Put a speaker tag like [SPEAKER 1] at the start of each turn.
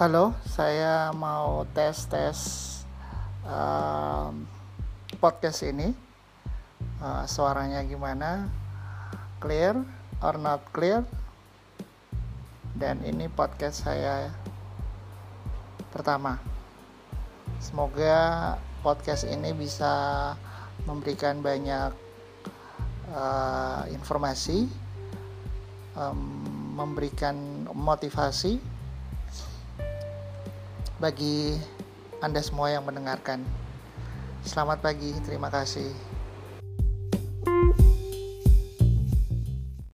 [SPEAKER 1] Halo, saya mau tes-tes um, podcast ini. Uh, suaranya gimana? Clear or not clear? Dan ini podcast saya pertama. Semoga podcast ini bisa memberikan banyak uh, informasi, um, memberikan motivasi bagi Anda semua yang mendengarkan. Selamat pagi, terima kasih.